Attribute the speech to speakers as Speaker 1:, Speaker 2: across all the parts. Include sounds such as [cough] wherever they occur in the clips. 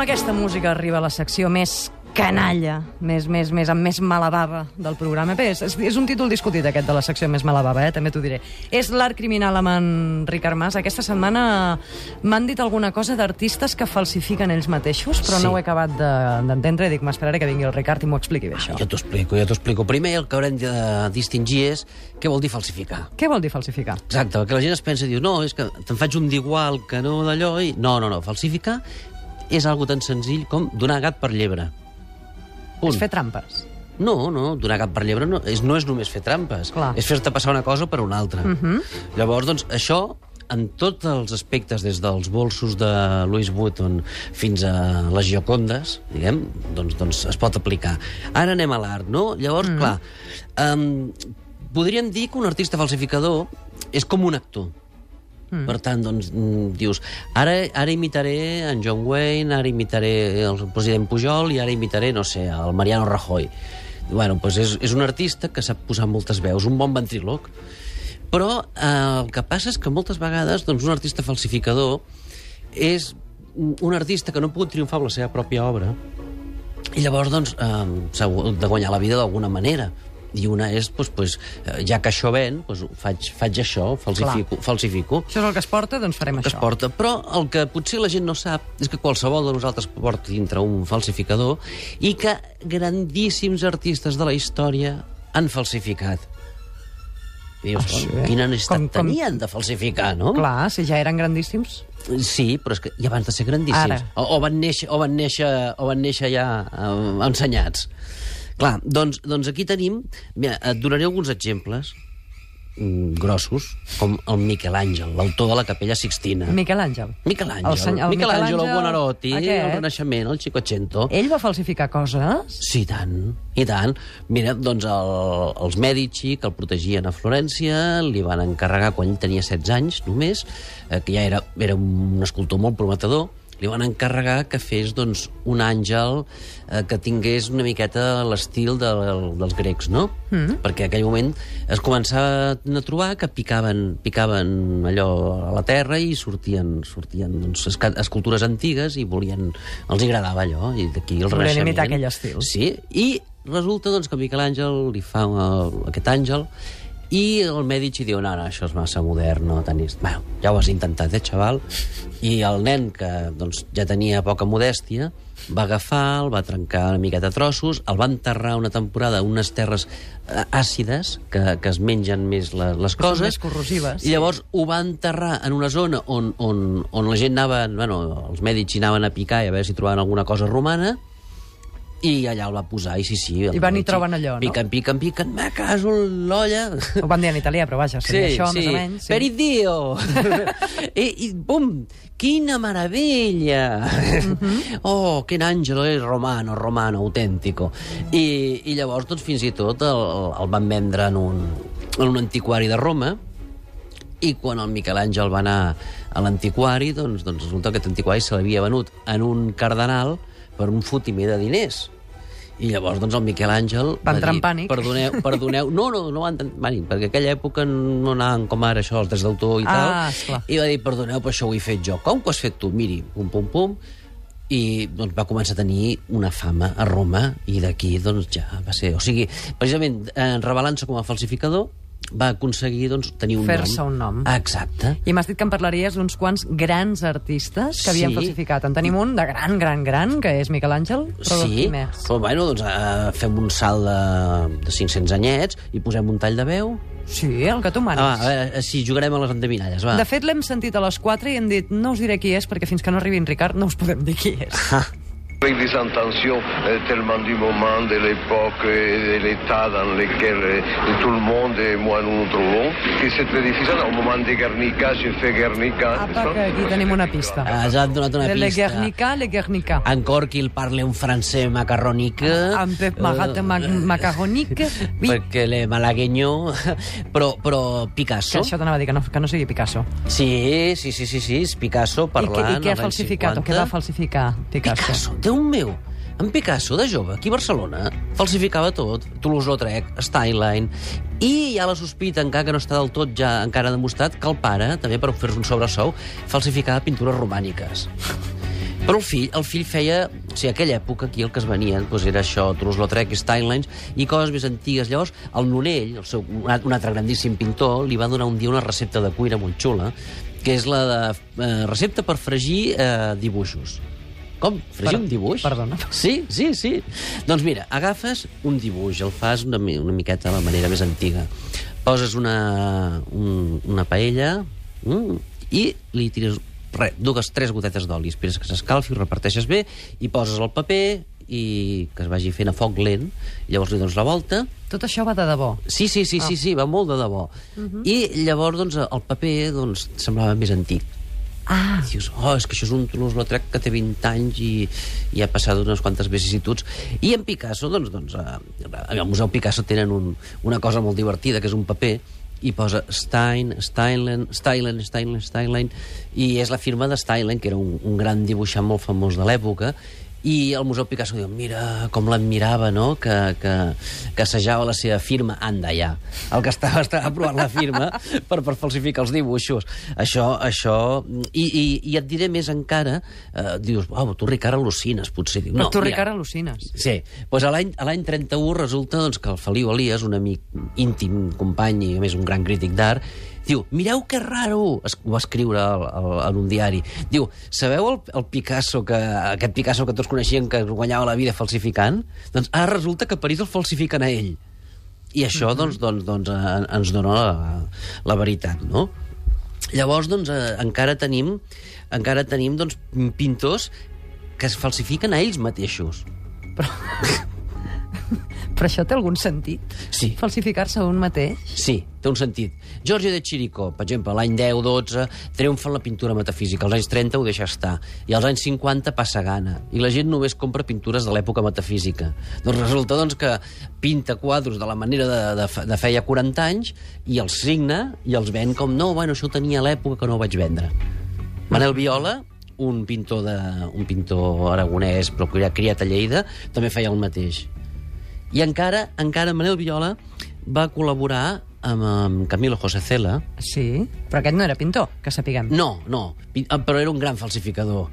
Speaker 1: amb aquesta música arriba la secció més canalla, més, més, més, amb més mala bava del programa. Bé, és, és un títol discutit, aquest, de la secció més mala bava, eh? també t'ho diré. És l'art criminal amb en Ricard Mas. Aquesta setmana m'han dit alguna cosa d'artistes que falsifiquen ells mateixos, però
Speaker 2: Sí.
Speaker 1: no ho he acabat de- d'entendre i dic, m'esperaré que vingui el Ricard i m'ho expliqui bé, això.
Speaker 2: Jo t'ho explico, jo t'ho explico. Primer el que haurem de distingir és què vol dir falsificar.
Speaker 1: Què vol dir falsificar?
Speaker 2: Exacte, perquè la gent es pensa, diu, no, és que te'n faig un d'igual que no d'allò, i... No, no, no, falsificar és algo tan senzill com donar gat per llebre. Punt.
Speaker 1: És fer trampes.
Speaker 2: No, no, donar gat per llebre no és, no és només fer trampes.
Speaker 1: Clar.
Speaker 2: És fer-te passar una cosa per una altra.
Speaker 1: Mhm.
Speaker 2: Uh -huh. Llavors, doncs, això en tots els aspectes, des dels bolsos de Louis Vuitton fins a les Giocondes, diguem, doncs, doncs es pot aplicar. Ara anem a l'art, no? Llavors, mm. clar, um, podríem dir que un artista falsificador és com un actor. Mm. Per tant, doncs, mm, dius, ara, ara imitaré en John Wayne, ara imitaré el president Pujol i ara imitaré, no sé, el Mariano Rajoy. Bueno, doncs és, és un artista que sap posar moltes veus, un bon ventríloc. Però eh, el que passa és que moltes vegades doncs, un artista falsificador és un artista que no ha pogut triomfar amb la seva pròpia obra i llavors doncs, eh, s'ha de guanyar la vida d'alguna manera i una és, doncs, doncs, eh, ja que això ven, doncs, faig, faig això, falsifico, falsifico
Speaker 1: Això és el que es porta, doncs farem
Speaker 2: que es
Speaker 1: això.
Speaker 2: porta. Però el que potser la gent no sap és que qualsevol de nosaltres porta dintre un falsificador i que grandíssims artistes de la història han falsificat. Dius,
Speaker 1: Ah, sí?
Speaker 2: oh, quina necessitat
Speaker 1: Com- com-
Speaker 2: tenien de falsificar, no?
Speaker 1: Clar, si ja eren grandíssims.
Speaker 2: Sí, però és que i abans de ser grandíssims.
Speaker 1: Ara.
Speaker 2: O, o, van néixer, o, van néixer, o van néixer ja eh, ensenyats. Clar, doncs, doncs aquí tenim... Mira, et donaré alguns exemples mm, grossos, com el Miquel Àngel, l'autor de la Capella Sixtina.
Speaker 1: Miquel Àngel.
Speaker 2: Miquel Àngel.
Speaker 1: El seny- el
Speaker 2: Miquel Àngel, el Buonarroti,
Speaker 1: aquest.
Speaker 2: el Renaixement, el Cinquecento.
Speaker 1: Ell va falsificar coses?
Speaker 2: Sí, i tant, i tant. Mira, doncs el, els Medici, que el protegien a Florència, li van encarregar, quan ell tenia 16 anys només, eh, que ja era, era un escultor molt prometedor, li van encarregar que fes doncs, un àngel eh, que tingués una miqueta l'estil de, dels grecs, no? Mm. Perquè en aquell moment es començaven a trobar que picaven, picaven allò a la terra i sortien, sortien doncs, escultures antigues i volien, els agradava allò, i d'aquí el
Speaker 1: Volien
Speaker 2: renaixement.
Speaker 1: imitar aquell estil.
Speaker 2: Sí, i resulta doncs, que Miquel Àngel li fa uh, aquest àngel i el Medici diu, no, no, això és massa modern, no tenis... Bueno, ja ho has intentat, eh, xaval? I el nen, que doncs, ja tenia poca modèstia, va agafar, el va trencar una miqueta a trossos, el va enterrar una temporada a unes terres eh, àcides que, que es mengen més la, les
Speaker 1: Que són
Speaker 2: coses.
Speaker 1: més corrosives.
Speaker 2: I llavors ho va enterrar en una zona on, on, on la gent anava, bueno, els Medici anaven a picar i a veure si trobaven alguna cosa romana, i allà el va posar, i sí, sí.
Speaker 1: I van i troben allò, no?
Speaker 2: Piquen, piquen, piquen, me caso l'olla.
Speaker 1: Ho van dir en italià, però vaja, seria això, més o menys.
Speaker 2: Per il Dio! I, [laughs] I, bum! Quina meravella!
Speaker 1: Mhm. [laughs]
Speaker 2: Oh, quin àngel és romano, romano, autèntico. I, I llavors, doncs, fins i tot el, el van vendre en un, en un antiquari de Roma, i quan el Miquel Àngel va anar a l'antiquari, doncs, doncs resulta que aquest antiquari se l'havia venut en un cardenal per un fotimer de diners. I llavors, doncs, el Miquel Àngel
Speaker 1: Va entrar en
Speaker 2: dir,
Speaker 1: pànic.
Speaker 2: Perdoneu, perdoneu... No, no, no van... Mani, perquè en aquella època no anaven com ara això, els drets d'autor i
Speaker 1: Ah,
Speaker 2: tal.
Speaker 1: esclar.
Speaker 2: I va dir, perdoneu, però això ho he fet jo. Com que ho has fet tu? Miri, pum, pum, pum. I doncs, va començar a tenir una fama a Roma i d'aquí doncs, ja va ser... O sigui, precisament, eh, revelant-se com a falsificador, va aconseguir doncs, tenir un
Speaker 1: Fer-se
Speaker 2: nom.
Speaker 1: un nom.
Speaker 2: Exacte.
Speaker 1: I m'has dit que em parlaries d'uns quants grans artistes que havien
Speaker 2: Sí.
Speaker 1: falsificat. En tenim un de gran, gran, gran, que és Miquel Àngel, però
Speaker 2: sí,
Speaker 1: més?
Speaker 2: però bueno, doncs uh, fem un salt de, de 500 anyets i posem un tall de veu.
Speaker 1: Sí, el que tu manis.
Speaker 2: Ah, va, a veure, sí, jugarem a les endevinalles, va.
Speaker 1: De fet, l'hem sentit a les 4 i hem dit no us diré qui és, perquè fins que no arribi en Ricard no us podem dir qui és.
Speaker 3: Avec [laughs] des intentions euh, tellement du moment, de l'époque et de l'état dans lequel euh, tout le monde et moi nous nous trouvons, que c'est très difficile. Au moment de Guernica, j'ai fait Guernica.
Speaker 1: Apa,
Speaker 3: pas
Speaker 1: que aquí tenim una pista.
Speaker 2: Has donat una
Speaker 1: De Le
Speaker 2: pista.
Speaker 1: Guernica, Le Guernica.
Speaker 2: En Corquil parla un francès macarrònic.
Speaker 1: Amb Pep Magat,
Speaker 2: eh,
Speaker 1: ma Macaronic. Oui, [laughs]
Speaker 2: Perquè le malagueño... Però, però
Speaker 1: que
Speaker 2: Picasso...
Speaker 1: això t'anava a dir, que no, que no sigui Picasso.
Speaker 2: Sí, sí, sí, sí, sí, és Picasso
Speaker 1: I,
Speaker 2: parlant...
Speaker 1: què, I què ha falsificat o què
Speaker 2: 50.
Speaker 1: va falsificar Picasso?
Speaker 2: Picasso, Déu meu! En Picasso, de jove, aquí a Barcelona, falsificava tot. Toulouse-Lautrec, Steinlein... I hi ha la sospita, encara que no està del tot ja encara demostrat, que el pare, també per fer-se un sobresou, falsificava pintures romàniques. Però el fill, el fill feia... O sigui, aquella època aquí el que es venien doncs era això, Toulouse-Lautrec, Steinleins i coses més antigues. Llavors, el Nonell, el seu, un altre grandíssim pintor, li va donar un dia una recepta de cuina molt xula, que és la de eh, recepta per fregir eh, dibuixos. Com? Fregir
Speaker 1: Per-
Speaker 2: un dibuix?
Speaker 1: perdona.
Speaker 2: Sí, sí, sí. Doncs mira, agafes un dibuix, el fas una, una miqueta a la manera més antiga. Poses una, un, una paella mm, i li tires res, dues, tres gotetes d'oli, esperes que s'escalfi, ho reparteixes bé i poses el paper i que es vagi fent a foc lent. Llavors li dones la volta
Speaker 1: Tot això va de debò.
Speaker 2: Sí, sí, sí, sí, sí, va molt de debò. I llavors, doncs, el paper doncs, semblava més antic.
Speaker 1: Ah,
Speaker 2: Dius, oh, és que això és un Toulouse-Lautrec que té 20 anys i, i ha passat unes quantes vicissituds. I en Picasso, doncs, doncs eh, al Museu Picasso tenen un, una cosa molt divertida, que és un paper, i posa Stein, Steinlen, Steinlen, Steinlen, Steinlen, i és la firma de Steinlen, que era un, un gran dibuixant molt famós de l'època, i el Museu Picasso diu, mira com l'admirava, no?, que, que, que assajava la seva firma, anda ja. El que estava, estava provant la firma per, per falsificar els dibuixos. Això, això... I, i, i et diré més encara, eh, dius, oh, tu, Ricard, al·lucines, potser. Diu,
Speaker 1: però tu,
Speaker 2: mira,
Speaker 1: Ricard, al·lucines.
Speaker 2: Sí, doncs a l'any 31 resulta doncs, que el Feliu Elias, un amic íntim, company i a més un gran crític d'art, diu, mireu que raro, es, ho va escriure al, al, en un diari, diu, sabeu el, el Picasso, que, aquest Picasso que tots coneixien que guanyava la vida falsificant? Doncs ara resulta que a París el falsifiquen a ell. I això, doncs, doncs, doncs eh, ens dona la, la veritat, no? Llavors, doncs, eh, encara tenim, encara tenim doncs, pintors que es falsifiquen a ells mateixos.
Speaker 1: Però [laughs] això té algun sentit?
Speaker 2: Sí.
Speaker 1: Falsificar-se un mateix?
Speaker 2: Sí, té un sentit. Giorgio de Chirico, per exemple, l'any 10-12, triomfa en la pintura metafísica. Als anys 30 ho deixa estar. I als anys 50 passa gana. I la gent només compra pintures de l'època metafísica. Doncs resulta doncs, que pinta quadros de la manera de, de, de feia 40 anys i els signa i els ven com no, bueno, això ho tenia a l'època que no ho vaig vendre. Manel Viola, un pintor, de, un pintor aragonès, però criat a Lleida, també feia el mateix. I encara, encara Manel Viola va col·laborar amb, amb Camilo José Cela.
Speaker 1: Sí, però aquest no era pintor, que sapiguem.
Speaker 2: No, no, ah, però era un gran falsificador.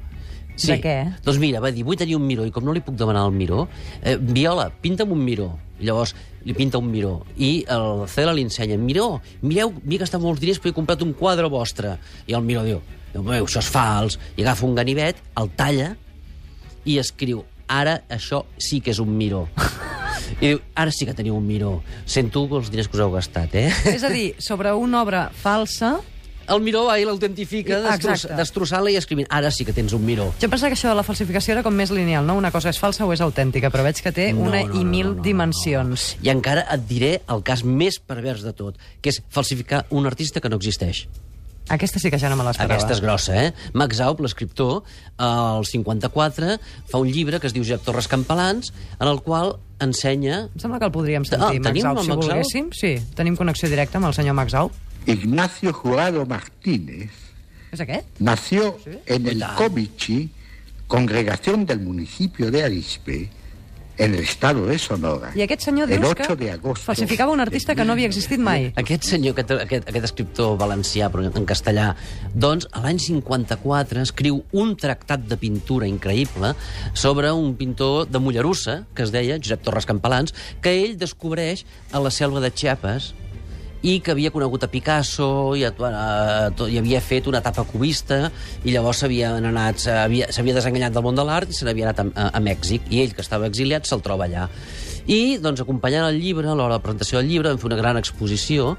Speaker 2: Sí.
Speaker 1: De què?
Speaker 2: Doncs mira, va dir, vull tenir un miró, i com no li puc demanar el miró, eh, Viola, pinta'm un miró. Llavors li pinta un miró. I el Cela li ensenya, miró, mireu, m'he gastat molts diners perquè he comprat un quadre vostre. I el miró diu, "Veu, això és fals. I agafa un ganivet, el talla i escriu, ara això sí que és un miró. [laughs] I diu, ara sí que teniu un miró. Sento els diners que us heu gastat, eh?
Speaker 1: És a dir, sobre una obra falsa...
Speaker 2: El miró i l'autentifica, destross, destrossant-la i escrivint, ara sí que tens un miró.
Speaker 1: Jo pensava que això de la falsificació era com més lineal, no? Una cosa és falsa o és autèntica, però veig que té una i mil dimensions.
Speaker 2: I encara et diré el cas més pervers de tot, que és falsificar un artista que no existeix.
Speaker 1: Aquesta sí que ja no me l'esperava.
Speaker 2: Aquesta és grossa, eh? Max Aup, l'escriptor, al 54, fa un llibre que es diu Josep Torres Campalans, en el qual ensenya...
Speaker 1: Em sembla que el podríem
Speaker 2: Ah,
Speaker 1: sentir, Max
Speaker 2: tenim
Speaker 1: Au, si
Speaker 2: Max
Speaker 1: volguéssim. Sí, tenim connexió directa amb el senyor Max Au.
Speaker 4: Ignacio Jurado Martínez
Speaker 1: És aquest?
Speaker 4: nació en el. Comichi, congregación del municipio de Arispe, en el estado de Sonora.
Speaker 1: I aquest senyor
Speaker 4: el
Speaker 1: dius
Speaker 4: 8
Speaker 1: que
Speaker 4: de agosto
Speaker 1: falsificava un artista que no havia existit mai.
Speaker 2: Aquest senyor, aquest, aquest, aquest escriptor valencià, però en castellà, doncs, a l'any 54 escriu un tractat de pintura increïble sobre un pintor de Mollerussa, que es deia Josep Torres Campalans, que ell descobreix a la selva de Chiapas i que havia conegut a Picasso i, a, a, to- i havia fet una etapa cubista i llavors s'havien anat s'havia s'havia desenganyat del món de l'art i se n'havia anat a, a, a Mèxic i ell que estava exiliat se'l troba allà. I doncs acompanyant el llibre a l'hora de la presentació del llibre vam fer una gran exposició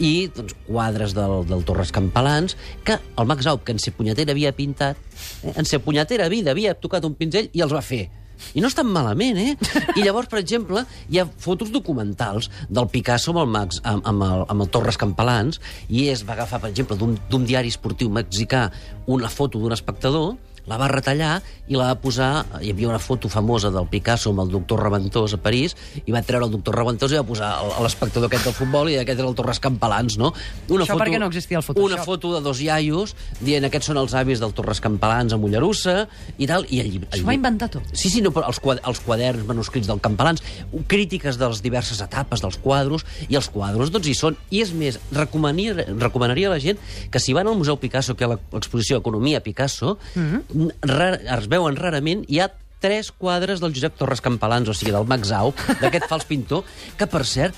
Speaker 2: i doncs, quadres del, del Torres Campalans que el Max Aup, que en ser punyatera havia pintat eh, en ser punyatera vida havia tocat un pinzell i els va fer i no estan malament, eh? I llavors, per exemple, hi ha fotos documentals del Picasso amb el Max, amb, amb, el, amb el Torres Campalans, i es va agafar, per exemple, d'un diari esportiu mexicà una foto d'un espectador, la va retallar i la va posar... Hi havia una foto famosa del Picasso amb el doctor Reventós a París i va treure el doctor Reventós i va posar a l'espectador aquest del futbol i aquest era el Torres Campalans, no? Una
Speaker 1: Això perquè no existia el Photoshop.
Speaker 2: Una foto de dos iaios dient aquests són els avis del Torres Campalans a Mollerussa i tal, i llibre- el
Speaker 1: Això va inventar tot.
Speaker 2: Sí, sí, no, però els, quad els quaderns manuscrits del Campalans, crítiques de les diverses etapes dels quadros, i els quadros, doncs, hi són. I és més, recomanaria, recomanaria a la gent que si van al Museu Picasso, que ha l'exposició Economia Picasso, mm -hmm. Rar, es veuen rarament, hi ha tres quadres del Josep Torres Campalans, o sigui, del Max Au, d'aquest fals pintor, que, per cert,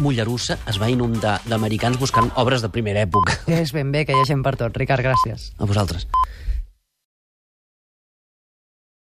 Speaker 2: Mollerussa es va inundar d'americans buscant obres de primera època.
Speaker 1: És ben bé que hi ha gent per tot. Ricard, gràcies.
Speaker 2: A vosaltres.